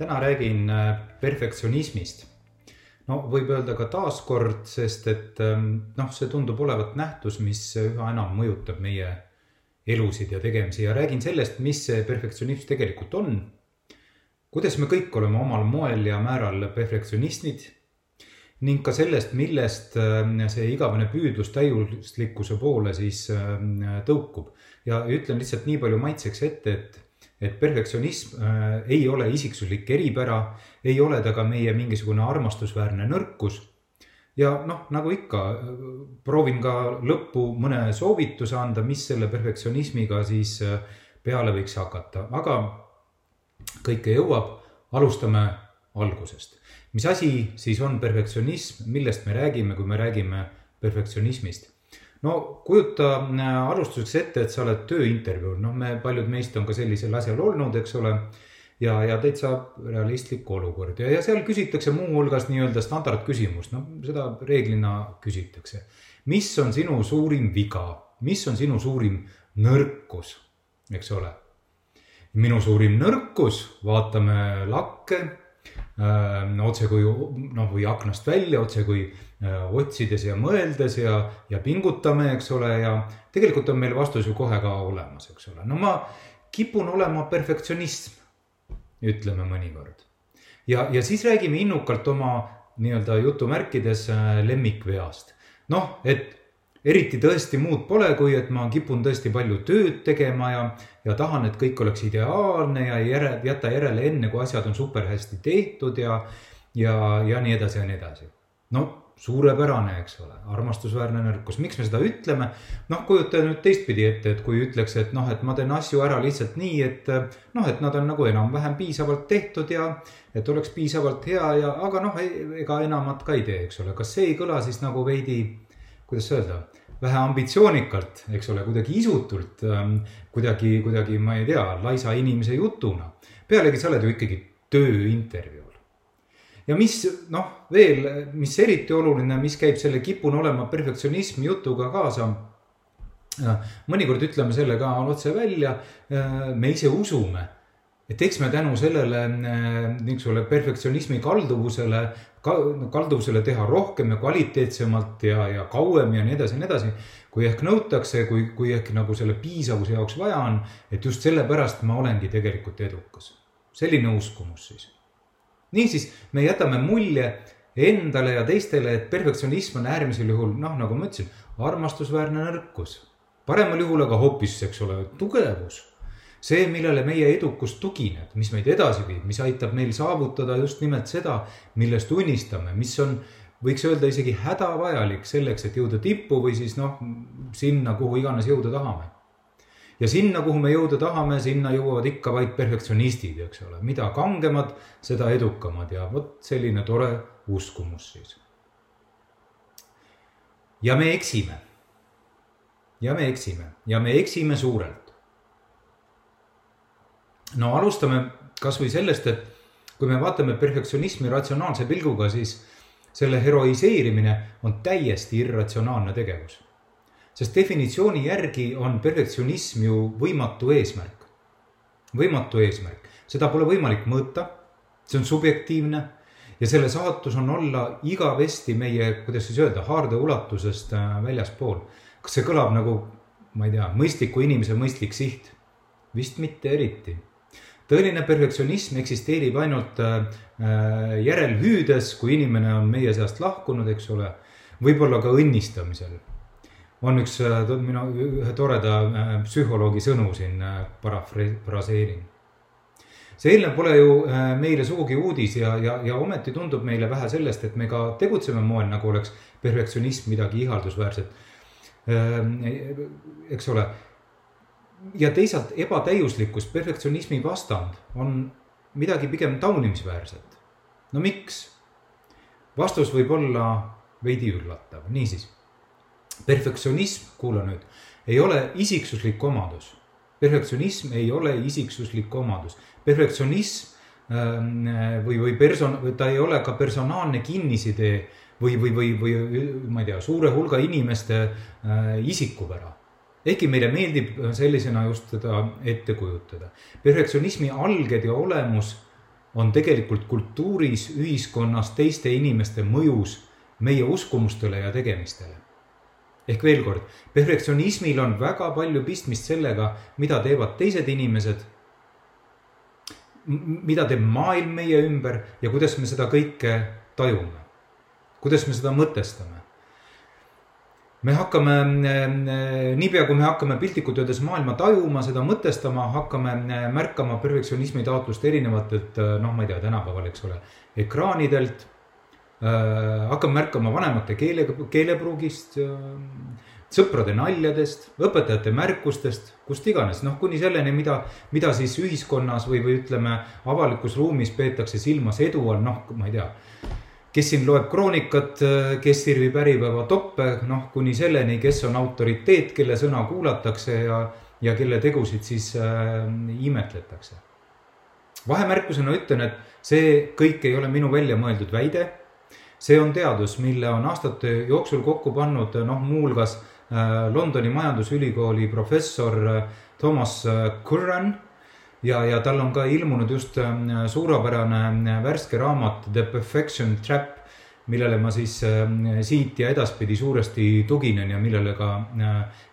täna räägin äh, perfektsionismist. no võib öelda ka taaskord, sest et ähm, noh, see tundub olevat nähtus, mis üha enam mõjutab meie elusid ja tegemisi ja räägin sellest, mis see perfektsionism tegelikult on. kuidas me kõik oleme omal moel ja määral perfektsionistid ning ka sellest, millest ähm, see igavene püüdlus täiuslikkuse poole siis ähm, tõukub ja ütlen lihtsalt nii palju maitseks ette, et et perfektsionism äh, ei ole isiksuslik eripära, ei ole ta ka meie mingisugune armastusväärne nõrkus. ja noh, nagu ikka, proovin ka lõppu mõne soovituse anda, mis selle perfektsionismiga siis äh, peale võiks hakata, aga kõike jõuab, alustame algusest. mis asi siis on perfektsionism, millest me räägime, kui me räägime perfektsionismist? No kujuta äh, alustuseks ette, et sa oled tööintervjuul, noh, me, paljud meist on ka sellisel asjal olnud, eks ole. ja, ja täitsa realistlik olukord ja, ja seal küsitakse muuhulgas nii-öelda standardküsimust, no seda reeglina küsitakse. mis on sinu suurim viga, mis on sinu suurim nõrkus, eks ole. minu suurim nõrkus, vaatame lakke äh, otse kui noh, või aknast välja, otse kui otsides ja mõeldes ja, ja pingutame, eks ole, ja tegelikult on meil vastus ju kohe ka olemas, eks ole. no ma kipun olema perfektsionism, ütleme mõnikord. ja, ja siis räägime innukalt oma nii-öelda jutumärkides äh, lemmikveast. noh, et eriti tõesti muud pole, kui et ma kipun tõesti palju tööd tegema ja, ja tahan, et kõik oleks ideaalne ja ei järe, jäta järele enne, kui asjad on super hästi tehtud ja, ja, ja nii edasi ja nii edasi. no suurepärane, eks ole, armastusväärne nõrkus, miks me seda ütleme? noh, kujuta nüüd teistpidi ette, et kui ütleks, et noh, et ma teen asju ära lihtsalt nii, et noh, et nad on nagu enam-vähem piisavalt tehtud ja et oleks piisavalt hea ja, aga noh, ega enamat ka ei tee, eks ole, kas see ei kõla siis nagu veidi, kuidas öelda, vähe ambitsioonikalt, eks ole, kuidagi isutult, ähm, kuidagi, kuidagi, ma ei tea, laisa inimese jutuna. pealegi sa oled ju ikkagi tööintervjuu ja mis noh, veel, mis eriti oluline, mis käib selle kipun olema perfektsionism jutuga kaasa. mõnikord ütleme selle ka otse välja, me ise usume, et eks me tänu sellele niisugusele perfektsionismi kalduvusele, kalduvusele teha rohkem ja kvaliteetsemalt ja, ja kauem ja nii edasi ja nii edasi. kui ehk nõutakse, kui, kui ehk nagu selle piisavuse jaoks vaja on, et just sellepärast ma olengi tegelikult edukas. selline uskumus siis niisiis, me jätame mulje endale ja teistele, et perfektsionism on äärmisel juhul, noh, nagu ma ütlesin, armastusväärne nõrkus. paremal juhul aga hoopis, eks ole, tugevus. see, millele meie edukus tugineb, mis meid edasi viib, mis aitab meil saavutada just nimelt seda, millest unistame, mis on, võiks öelda isegi hädavajalik selleks, et jõuda tippu või siis noh, sinna, kuhu iganes jõuda tahame ja sinna, kuhu me jõuda tahame, sinna jõuavad ikka vaid perfektsionistid, eks ole, mida kangemad, seda edukamad ja vot selline tore uskumus siis. ja me eksime. ja me eksime ja me eksime suurelt. no alustame kasvõi sellest, et kui me vaatame perfektsionismi ratsionaalse pilguga, siis selle heroiseerimine on täiesti irratsionaalne tegevus sest definitsiooni järgi on perfektsionism ju võimatu eesmärk. võimatu eesmärk, seda pole võimalik mõõta, see on subjektiivne ja selle saatus on olla igavesti meie, kuidas siis öelda, haarde ulatusest äh, väljaspool. kas see kõlab nagu, ma ei tea, mõistliku inimese mõistlik siht? vist mitte eriti. tõeline perfektsionism eksisteerib ainult äh, äh, järelhüüdes, kui inimene on meie seast lahkunud, eks ole. võib-olla ka õnnistamisel on üks äh, minu ühe toreda äh, psühholoogi sõnu siin äh, parafraseerin. see eelnev pole ju meile sugugi uudis ja, ja, ja ometi tundub meile vähe sellest, et me ka tegutseme moel, nagu oleks perfektsionism midagi ihaldusväärset. eks ole. ja teisalt ebatäiuslikkus, perfektsionismi vastand on midagi pigem taunimisväärset. no miks? vastus võib olla veidi üllatav, niisiis. Perfektsionism, kuula nüüd, ei ole isiksuslik omadus. perfektsionism ei ole isiksuslik omadus. perfektsionism ähm, või, või person-, ta ei ole ka personaalne kinnisidee või, või, või, või ma ei tea, suure hulga inimeste äh, isikupära ehkki meile meeldib sellisena just teda ette kujutada. perfektsionismi alged ja olemus on tegelikult kultuuris, ühiskonnas, teiste inimeste mõjus meie uskumustele ja tegemistele. Ehk veel kord, perfektsionismil on väga palju pistmist sellega, mida teevad teised inimesed, mida teeb maailm meie ümber ja kuidas me seda kõike tajume, kuidas me seda mõtestame me hakkame, niipea kui me hakkame piltlikult öeldes maailma tajuma, seda mõtestama, hakkame märkama perfektsionismi taotlust erinevatelt, noh, ma ei tea, tänapäeval, eks ole, ekraanidelt. Hakkame märkama vanemate keele, keelepruugist, sõprade naljadest, õpetajate märkustest, kust iganes, noh, kuni selleni, mida, mida siis ühiskonnas või, või ütleme, avalikus ruumis peetakse silmas edu all, noh, ma ei tea kes siin loeb kroonikat, kes sirvib Äripäeva toppe, noh kuni selleni, kes on autoriteet, kelle sõna kuulatakse ja, ja kelle tegusid siis äh, imetletakse. vahemärkusena ütlen, et see kõik ei ole minu välja mõeldud väide. See on teadus, mille on aastate jooksul kokku pannud, noh, muuhulgas äh, Londoni majandusülikooli professor äh, Thomas Curran. Ja, ja tal on ka ilmunud just suurepärane värske raamat The Perfection Trap, millele ma siis siit ja edaspidi suuresti tuginen ja millele ka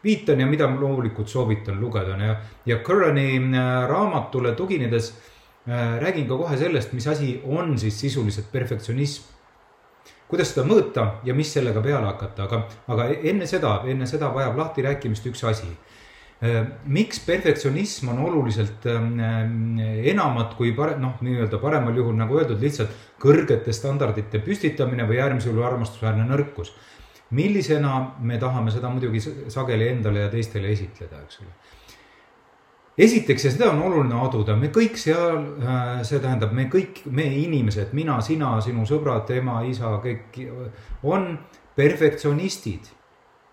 viitan ja mida ma loomulikult soovitan lugeda ja, ja Currani raamatule tuginedes räägin ka kohe sellest, mis asi on siis sisuliselt perfektsionism kuidas seda mõõta ja mis sellega peale hakata, aga, aga enne seda, enne seda vajab lahtirääkimist üks asi Äh, miks perfektsionism on oluliselt ähm, äh, enamat kui pare-, noh, nii-öelda paremal juhul nagu öeldud, lihtsalt kõrgete standardite püstitamine või äärmisel juhul armastusväärne nõrkus. millisena me tahame seda muidugi sageli endale ja teistele esitleda, eks ole. Esiteks, ja seda on oluline aduda, me kõik seal, äh, see tähendab, me kõik, me inimesed, mina, sina, sinu sõbrad, ema, isa, kõik on perfektsionistid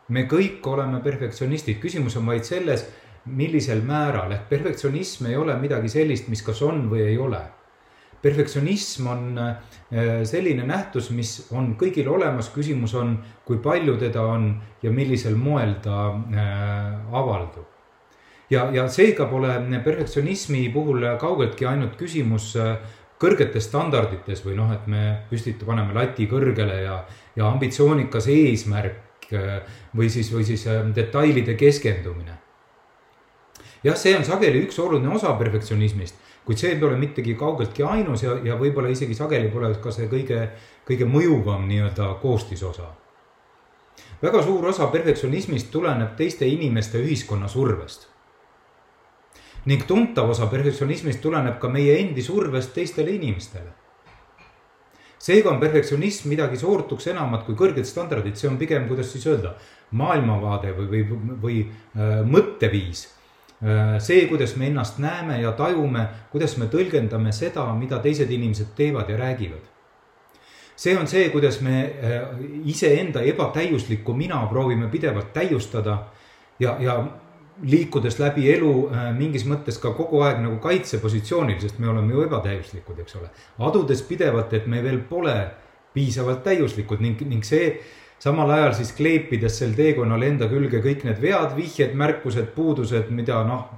me kõik oleme perfektsionistid, küsimus on vaid selles, millisel määral, ehk perfektsionism ei ole midagi sellist, mis kas on või ei ole. perfektsionism on äh, selline nähtus, mis on kõigil olemas, küsimus on, kui palju teda on ja millisel moel ta äh, avaldub. Ja, ja seega pole perfektsionismi puhul kaugeltki ainult küsimus äh, kõrgetes standardites või noh, et me püstita-, paneme lati kõrgele ja, ja ambitsioonikas eesmärk Äh, või siis, või siis äh, detailide keskendumine. jah, see on sageli üks oluline osa perfektsionismist, kuid see ei ole mittegi kaugeltki ainus ja, ja võib-olla isegi sageli pole ka see kõige, kõige mõjuvam nii-öelda koostisosa. väga suur osa perfektsionismist tuleneb teiste inimeste ühiskonna survest ning tuntav osa perfektsionismist tuleneb ka meie endi survest teistele inimestele seega on perfektsionism midagi soortuks enamat kui kõrged standardid, see on pigem, kuidas siis öelda, maailmavaade või, või, või äh, mõtteviis äh,. see, kuidas me ennast näeme ja tajume, kuidas me tõlgendame seda, mida teised inimesed teevad ja räägivad see on see, kuidas me äh, iseenda ebatäiuslikku mina proovime pidevalt täiustada ja, ja liikudes läbi elu äh, mingis mõttes ka kogu aeg nagu kaitsepositsioonil, sest me oleme ju ebatäiuslikud, eks ole. adudes pidevalt, et me veel pole piisavalt täiuslikud ning, ning see samal ajal siis kleepides sel teekonnal enda külge kõik need vead, vihjed, märkused, puudused, mida noh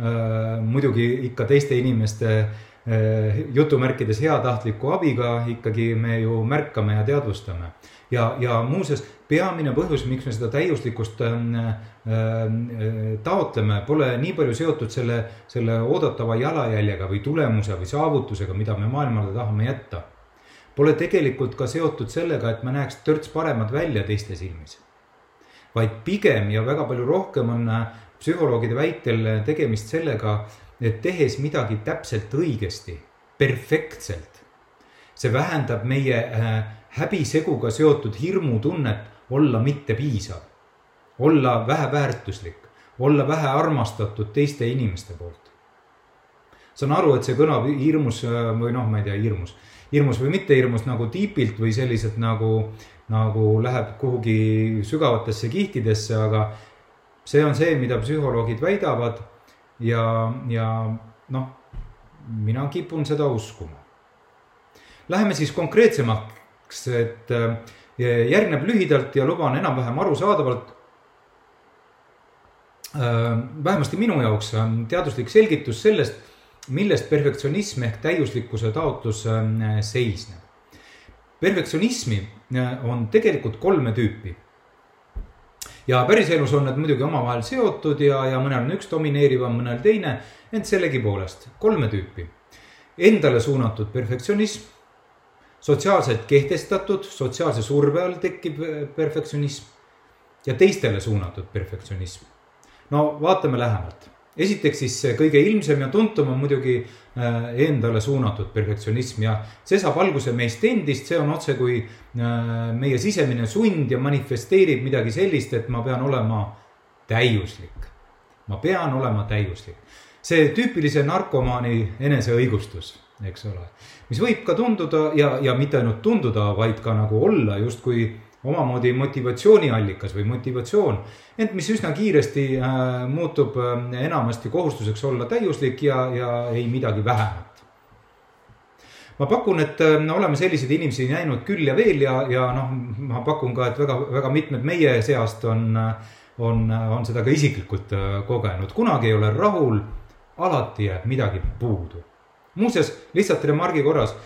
äh,, muidugi ikka teiste inimeste äh, jutumärkides heatahtliku abiga ikkagi me ju märkame ja teadvustame ja, ja muuseas, peamine põhjus, miks me seda täiuslikkust äh, äh, taotleme, pole nii palju seotud selle, selle oodatava jalajäljega või tulemuse või saavutusega, mida me maailmale tahame jätta. Pole tegelikult ka seotud sellega, et me näeks törts paremad välja teiste silmis. vaid pigem ja väga palju rohkem on äh, psühholoogide väitel tegemist sellega, tehes midagi täpselt õigesti, perfektselt, see vähendab meie äh, häbiseguga seotud hirmutunnet olla mittepiisav, olla väheväärtuslik, olla vähe armastatud teiste inimeste poolt. saan aru, et see kõlab hirmus või noh, ma ei tea, hirmus, hirmus või mitte hirmus nagu tiipilt või selliselt nagu, nagu läheb kuhugi sügavatesse kihtidesse, aga see on see, mida psühholoogid väidavad ja, ja noh, mina kipun seda uskuma. Läheme siis konkreetsemaks, et äh, järgneb lühidalt ja luban enam-vähem arusaadavalt äh, vähemasti minu jaoks teaduslik selgitus sellest, millest perfektsionism ehk täiuslikkuse taotlus äh, seisneb. perfektsionismi on tegelikult kolme tüüpi ja päriselus on need muidugi omavahel seotud ja, ja mõnel on üks domineerivam, mõnel teine, ent sellegipoolest kolme tüüpi. Endale suunatud perfektsionism, sotsiaalselt kehtestatud, sotsiaalse surve all tekkiv perfektsionism ja teistele suunatud perfektsionism. no vaatame lähemalt esiteks siis kõige ilmsem ja tuntum on muidugi äh, endale suunatud perfektsionism ja see saab alguse meist endist, see on otsekui äh, meie sisemine sund ja manifesteerib midagi sellist, et ma pean olema täiuslik. ma pean olema täiuslik. see tüüpilise narkomaani eneseõigustus, eks ole, mis võib ka tunduda ja, ja mitte ainult tunduda, vaid ka nagu olla justkui omamoodi motivatsiooniallikas või motivatsioon, ent mis üsna kiiresti äh, muutub äh, enamasti kohustuseks olla täiuslik ja, ja ei midagi vähemat. ma pakun, et äh, oleme selliseid inimesi näinud küll ja veel ja, ja noh, ma pakun ka, et väga, väga mitmed meie seast on, on, on seda ka isiklikult äh, kogenud, kunagi ei ole rahul, alati jääb midagi puudu. muuseas, lihtsalt remargi korras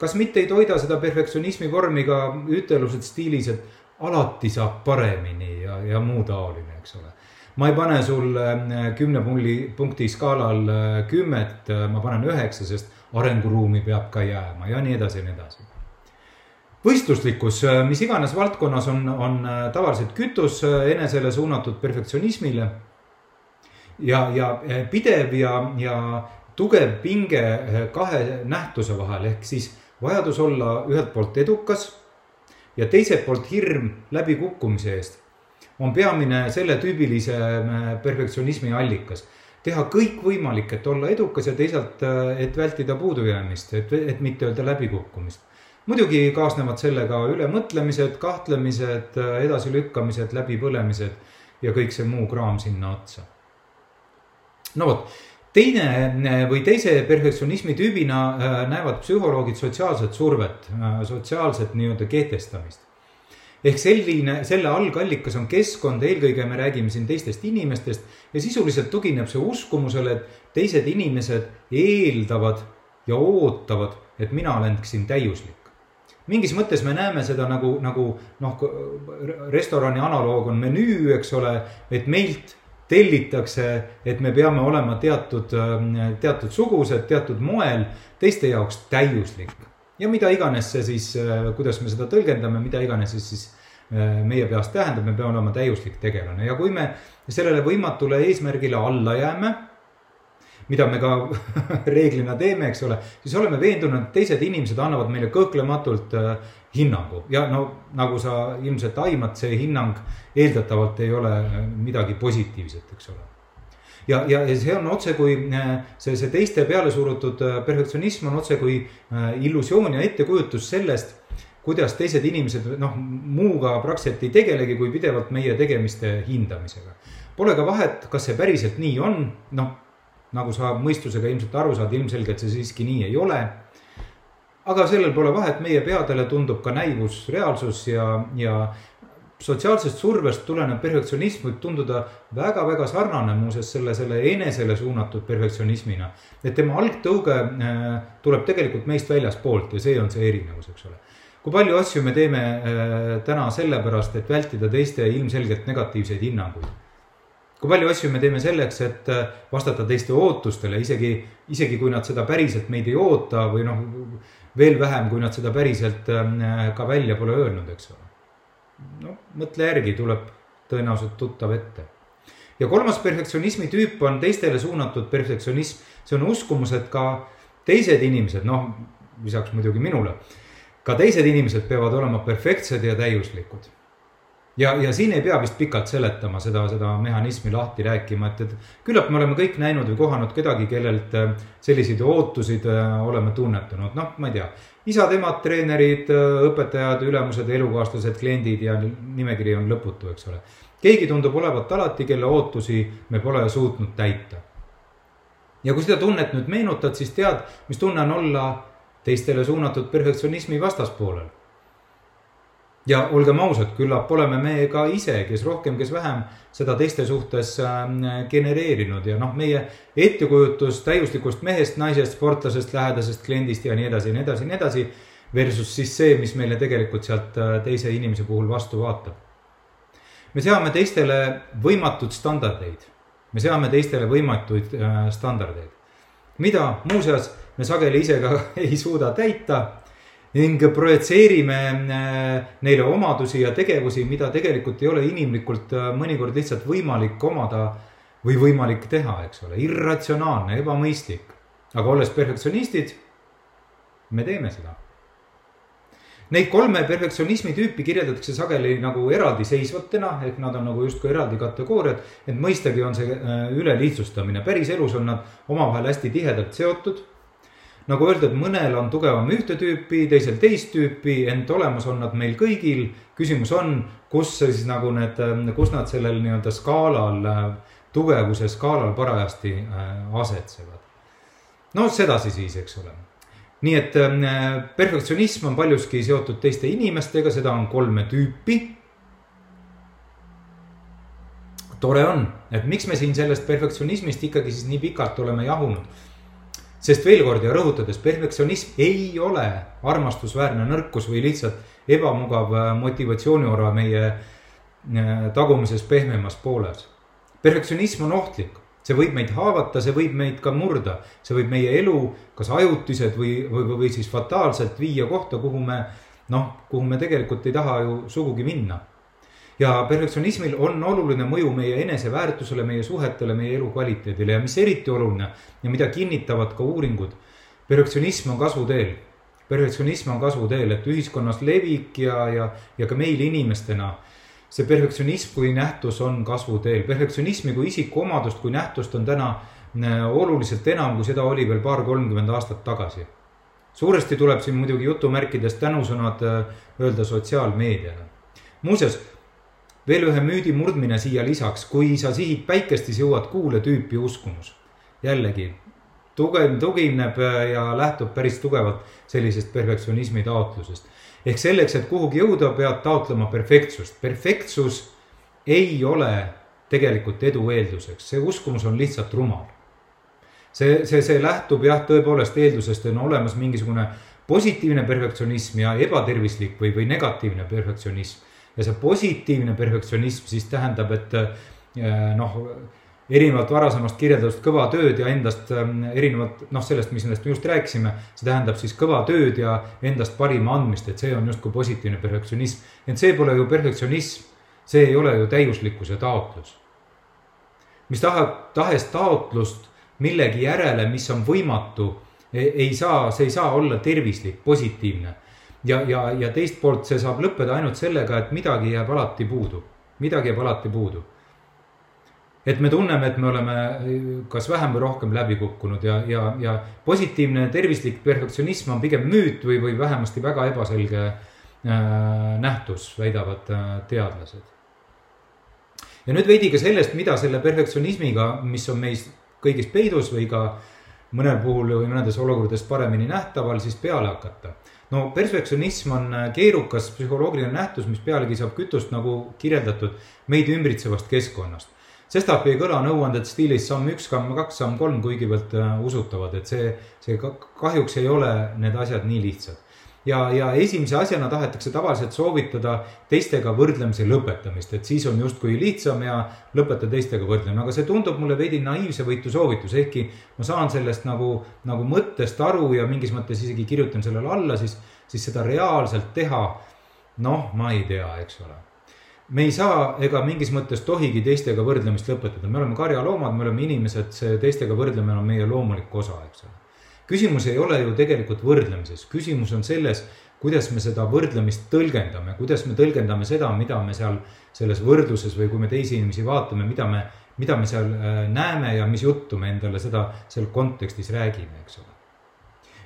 kas mitte ei toida seda perfektsionismi vormi ka ütelused stiilis, et alati saab paremini ja, ja muu taoline, eks ole. ma ei pane sulle äh, kümne pulli, punkti skaalal äh, kümmet, äh, ma panen üheksa, sest arenguruumi peab ka jääma ja nii edasi ja nii edasi. võistluslikkus, mis iganes valdkonnas on, on tavaliselt kütus enesele suunatud perfektsionismile. ja, ja pidev ja, ja tugev pinge kahe nähtuse vahel ehk siis vajadus olla ühelt poolt edukas ja teiselt poolt hirm läbikukkumise eest on peamine selle tüübilise äh, perfektsionismi allikas. teha kõik võimalik, et olla edukas ja teisalt, äh, et vältida puudujäämist, et, et mitte öelda läbikukkumist. muidugi kaasnevad sellega ülemõtlemised, kahtlemised, äh, edasilükkamised, läbipõlemised ja kõik see muu kraam sinna otsa. no vot teine äh, või teise perfektsionismi tüübina äh, näevad psühholoogid sotsiaalset survet, äh, sotsiaalset nii-öelda kehtestamist. ehk selline, selle algallikas on keskkond, eelkõige me räägime siin teistest inimestest ja sisuliselt tugineb see uskumusele, et teised inimesed eeldavad ja ootavad, et mina oleksin täiuslik mingis mõttes me näeme seda nagu, nagu noh, restorani analoog on menüü, eks ole, et meilt tellitakse, et me peame olema teatud, ähm, teatud sugused, teatud moel, teiste jaoks täiuslik. ja mida iganes see siis, äh, kuidas me seda tõlgendame, mida iganes see siis äh, meie peas tähendab, me peame olema täiuslik tegelane ja kui me sellele võimatule eesmärgile alla jääme mida me ka reeglina teeme, eks ole, siis oleme veendunud, et teised inimesed annavad meile kõhklematult äh, hinnangu. Ja no nagu sa ilmselt aimad, see hinnang eeldatavalt ei ole äh, midagi positiivset, eks ole. Ja, ja, ja see on otse kui äh, see, see teiste peale surutud perfektsionism on otse kui illusioon ja ettekujutus sellest, kuidas teised inimesed noh, muuga praktiliselt ei tegelegi, kui pidevalt meie tegemiste hindamisega. Pole ka vahet, kas see päriselt nii on, noh nagu sa mõistusega ilmselt aru saad, ilmselgelt see siiski nii ei ole. aga sellel pole vahet, meie peadele tundub ka näivus reaalsus ja, ja sotsiaalsest survest tulenev perfektsionism võib tunduda väga-väga sarnane muuseas selle, selle enesele suunatud perfektsionismina. et tema algtõuge äh, tuleb tegelikult meist väljaspoolt ja see on see erinevus, eks ole. kui palju asju me teeme äh, täna sellepärast, et vältida teiste ilmselgelt negatiivseid hinnanguid kui palju asju me teeme selleks, et äh, vastata teiste ootustele, isegi, isegi kui nad seda päriselt meid ei oota või noh, veel vähem, kui nad seda päriselt äh, ka välja pole öelnud, eks ole. no mõtle järgi, tuleb tõenäoliselt tuttav ette. ja kolmas perfektsionismi tüüp on teistele suunatud perfektsionism, see on uskumus, et ka teised inimesed, noh, lisaks muidugi minule, ka teised inimesed peavad olema perfektsed ja täiuslikud ja, ja siin ei pea vist pikalt seletama seda, seda mehhanismi lahti rääkima, et, et küllap me oleme kõik näinud või kohanud kedagi, kellelt äh, selliseid ootusid äh, oleme tunnetanud, noh, ma ei tea. isad-emad, treenerid, äh, õpetajad, ülemused, elukaaslased, kliendid ja nimekiri on lõputu, eks ole. keegi tundub olevat alati, kelle ootusi me pole suutnud täita. ja kui seda tunnet nüüd meenutad, siis tead, mis tunne on olla teistele suunatud perfektsionismi vastaspoolel ja olgem ausad, küllap oleme me ka ise, kes rohkem, kes vähem, seda teiste suhtes ähm, genereerinud ja noh, meie ettekujutus täiuslikust mehest, naisest, sportlasest, lähedasest kliendist ja nii edasi ja nii edasi ja nii edasi. Versus siis see, mis meile tegelikult sealt äh, teise inimese puhul vastu vaatab. me seame teistele võimatuid standardeid, me seame teistele võimatuid äh, standardeid, mida muuseas me sageli ise ka ei suuda täita ning projitseerime äh, neile omadusi ja tegevusi, mida tegelikult ei ole inimlikult äh, mõnikord lihtsalt võimalik omada või võimalik teha, eks ole, irratsionaalne, ebamõistlik. aga olles perfektsionistid, me teeme seda. Neid kolme perfektsionismi tüüpi kirjeldatakse sageli nagu eraldiseisvatena, ehk nad on nagu justkui eraldi kategooriad. ent mõistagi on see äh, ülelihtsustamine, päriselus on nad omavahel hästi tihedalt seotud nagu öeldud, mõnel on tugevam ühte tüüpi, teisel teist tüüpi, ent olemas on nad meil kõigil. küsimus on, kus siis nagu need, kus nad sellel nii-öelda skaalal, tugevuse skaalal parajasti äh, asetsevad. no sedasi siis, eks ole. nii et äh, perfektsionism on paljuski seotud teiste inimestega, seda on kolme tüüpi tore on, et miks me siin sellest perfektsionismist ikkagi siis nii pikalt oleme jahunud sest veel kord ja rõhutades, perfektsionism ei ole armastusväärne nõrkus või lihtsalt ebamugav äh, motivatsiooniora meie äh, tagumises pehmemas pooles. perfektsionism on ohtlik, see võib meid haavata, see võib meid ka murda, see võib meie elu kas ajutiselt või, või, või siis fataalselt viia kohta, kuhu me noh, kuhu me tegelikult ei taha ju sugugi minna ja perfektsionismil on oluline mõju meie eneseväärtusele, meie suhetele, meie elukvaliteedile ja mis eriti oluline ja mida kinnitavad ka uuringud. perfektsionism on kasvuteel, perfektsionism on kasvuteel, et ühiskonnas levik ja, ja, ja ka meil inimestena see perfektsionism kui nähtus on kasvuteel, perfektsionismi kui isikuomadust, kui nähtust on täna äh, oluliselt enam, kui seda oli veel paar-kolmkümmend aastat tagasi. suuresti tuleb siin muidugi jutumärkides tänusõnad äh, öelda sotsiaalmeediale. muuseas veel ühe müüdi murdmine siia lisaks, kui sa sihid päikest, siis jõuad kuule tüüpi uskumus. jällegi tugev, tugineb ja lähtub päris tugevalt sellisest perfektsionismi taotlusest. ehk selleks, et kuhugi jõuda, pead taotlema perfektsust. perfektsus ei ole tegelikult edu eelduseks, see uskumus on lihtsalt rumal. see, see, see lähtub jah, tõepoolest eeldusest, on olemas mingisugune positiivne perfektsionism ja ebatervislik või, või negatiivne perfektsionism ja see positiivne perfektsionism siis tähendab, et äh, noh, erinevalt varasemast kirjeldust kõva tööd ja endast ähm, erinevat, noh, sellest, mis sellest me just rääkisime. see tähendab siis kõva tööd ja endast parima andmist, et see on justkui positiivne perfektsionism. ent see pole ju perfektsionism, see ei ole ju täiuslikkuse taotlus. mis tahab, tahes taotlust millegi järele, mis on võimatu, ei saa, see ei saa olla tervislik, positiivne ja, ja, ja teist poolt see saab lõppeda ainult sellega, et midagi jääb alati puudu, midagi jääb alati puudu. et me tunneme, et me oleme kas vähem või rohkem läbi kukkunud ja, ja, ja positiivne tervislik perfektsionism on pigem müüt või, või vähemasti väga ebaselge äh, nähtus, väidavad äh, teadlased. ja nüüd veidi ka sellest, mida selle perfektsionismiga, mis on meis kõigis peidus või ka mõnel puhul või mõnedes olukordades paremini nähtaval, siis peale hakata no perfektsionism on äh, keerukas psühholoogiline nähtus, mis pealegi saab kütust nagu kirjeldatud meid ümbritsevast keskkonnast. sestap ei kõla nõuanded stiilis samm üks, samm kaks, samm kolm kuigivõrd äh, usutavad, et see, see kahjuks ei ole need asjad nii lihtsad ja, ja esimese asjana tahetakse tavaliselt soovitada teistega võrdlemise lõpetamist, et siis on justkui lihtsam ja lõpeta teistega võrdlemine, aga see tundub mulle veidi naiivse võitu soovitus, ehkki ma saan sellest nagu, nagu mõttest aru ja mingis mõttes isegi kirjutan sellele alla, siis, siis seda reaalselt teha, noh, ma ei tea, eks ole. Me ei saa ega mingis mõttes tohigi teistega võrdlemist lõpetada, me oleme karjaloomad, me oleme inimesed, see teistega võrdlemine on meie loomulik osa, eks ole küsimus ei ole ju tegelikult võrdlemises, küsimus on selles, kuidas me seda võrdlemist tõlgendame, kuidas me tõlgendame seda, mida me seal selles võrdluses või kui me teisi inimesi vaatame, mida me, mida me seal äh, näeme ja mis juttu me endale seda seal kontekstis räägime, eks ole.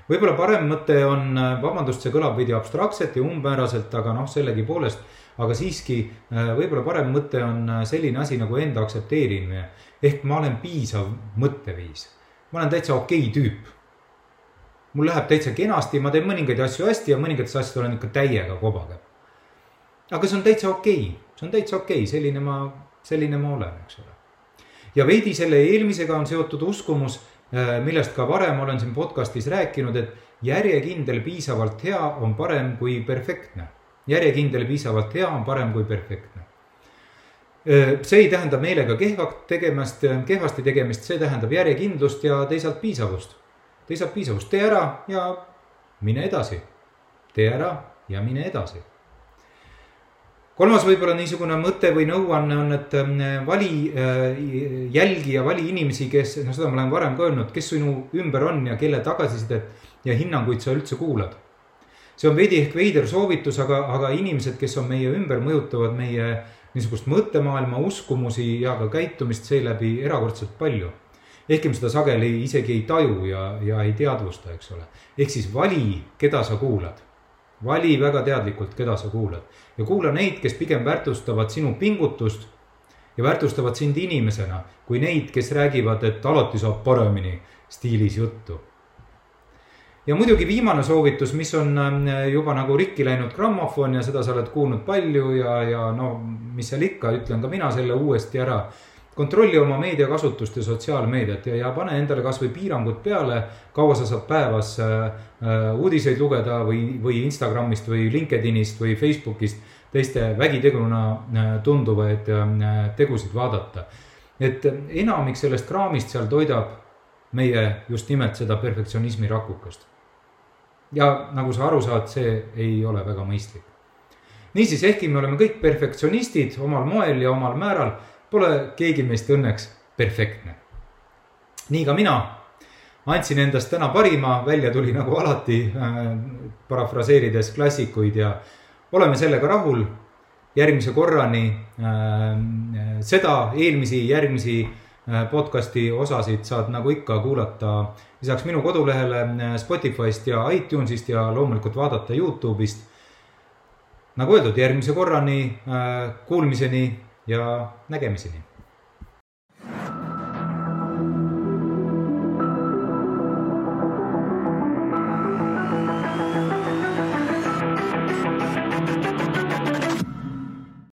võib-olla parem mõte on, äh, vabandust, see kõlab veidi abstraktselt ja umbmääraselt, aga noh, sellegipoolest, aga siiski äh, võib-olla parem mõte on selline asi nagu enda aktsepteerimine. ehk ma olen piisav mõtteviis, ma olen täitsa okei okay tüüp mul läheb täitsa kenasti, ma teen mõningaid asju hästi ja mõningates asjades olen ikka täiega kobaga. aga see on täitsa okei okay., see on täitsa okei okay., selline ma, selline ma olen, eks ole. ja veidi selle eelmisega on seotud uskumus, äh, millest ka varem olen siin podcast'is rääkinud, et järjekindel piisavalt hea on parem kui perfektne. järjekindel piisavalt hea on parem kui perfektne äh, see ei tähenda meelega kehva tegemist, kehvasti tegemist, see tähendab järjekindlust ja teisalt piisavust teisalt piisavust, tee ära ja mine edasi. tee ära ja mine edasi. kolmas võib-olla niisugune mõte või nõuanne on, et ähm, vali äh, jälgi ja vali inimesi, kes, no seda ma olen varem ka öelnud, kes sinu ümber on ja kelle tagasisidet ja hinnanguid sa üldse kuulad. see on veidi ehk veider soovitus, aga, aga inimesed, kes on meie ümber, mõjutavad meie niisugust mõttemaailma, uskumusi ja ka käitumist seeläbi erakordselt palju ehkki me seda sageli isegi ei taju ja, ja ei teadvusta, eks ole. ehk siis vali, keda sa kuulad. vali väga teadlikult, keda sa kuulad ja kuula neid, kes pigem väärtustavad sinu pingutust ja väärtustavad sind inimesena, kui neid, kes räägivad, et alati saab paremini stiilis juttu. ja muidugi viimane soovitus, mis on ähm, juba nagu rikki läinud grammofon ja seda sa oled kuulnud palju ja, ja no mis seal ikka, ütlen ka mina selle uuesti ära kontrolli oma meediakasutust ja sotsiaalmeediat ja, ja pane endale kasvõi piirangud peale, kaua sa saad päevas äh, äh, uudiseid lugeda või, või Instagramist või LinkedInist või Facebookist teiste vägiteguna äh, tunduvaid tegusid vaadata. et enamik sellest kraamist seal toidab meie just nimelt seda perfektsionismi rakukest. ja nagu sa aru saad, see ei ole väga mõistlik. niisiis, ehkki me oleme kõik perfektsionistid omal moel ja omal määral Pole keegi meist õnneks perfektne. nii ka mina andsin endast täna parima, välja tuli nagu alati äh,, parafraseerides klassikuid ja oleme sellega rahul. järgmise korrani äh, seda, eelmisi, järgmisi äh, podcast'i osasid saad nagu ikka kuulata lisaks minu kodulehele äh, Spotify'st ja iTunes'ist ja loomulikult vaadata Youtube'ist. nagu öeldud, järgmise korrani äh,, kuulmiseni ja nägemiseni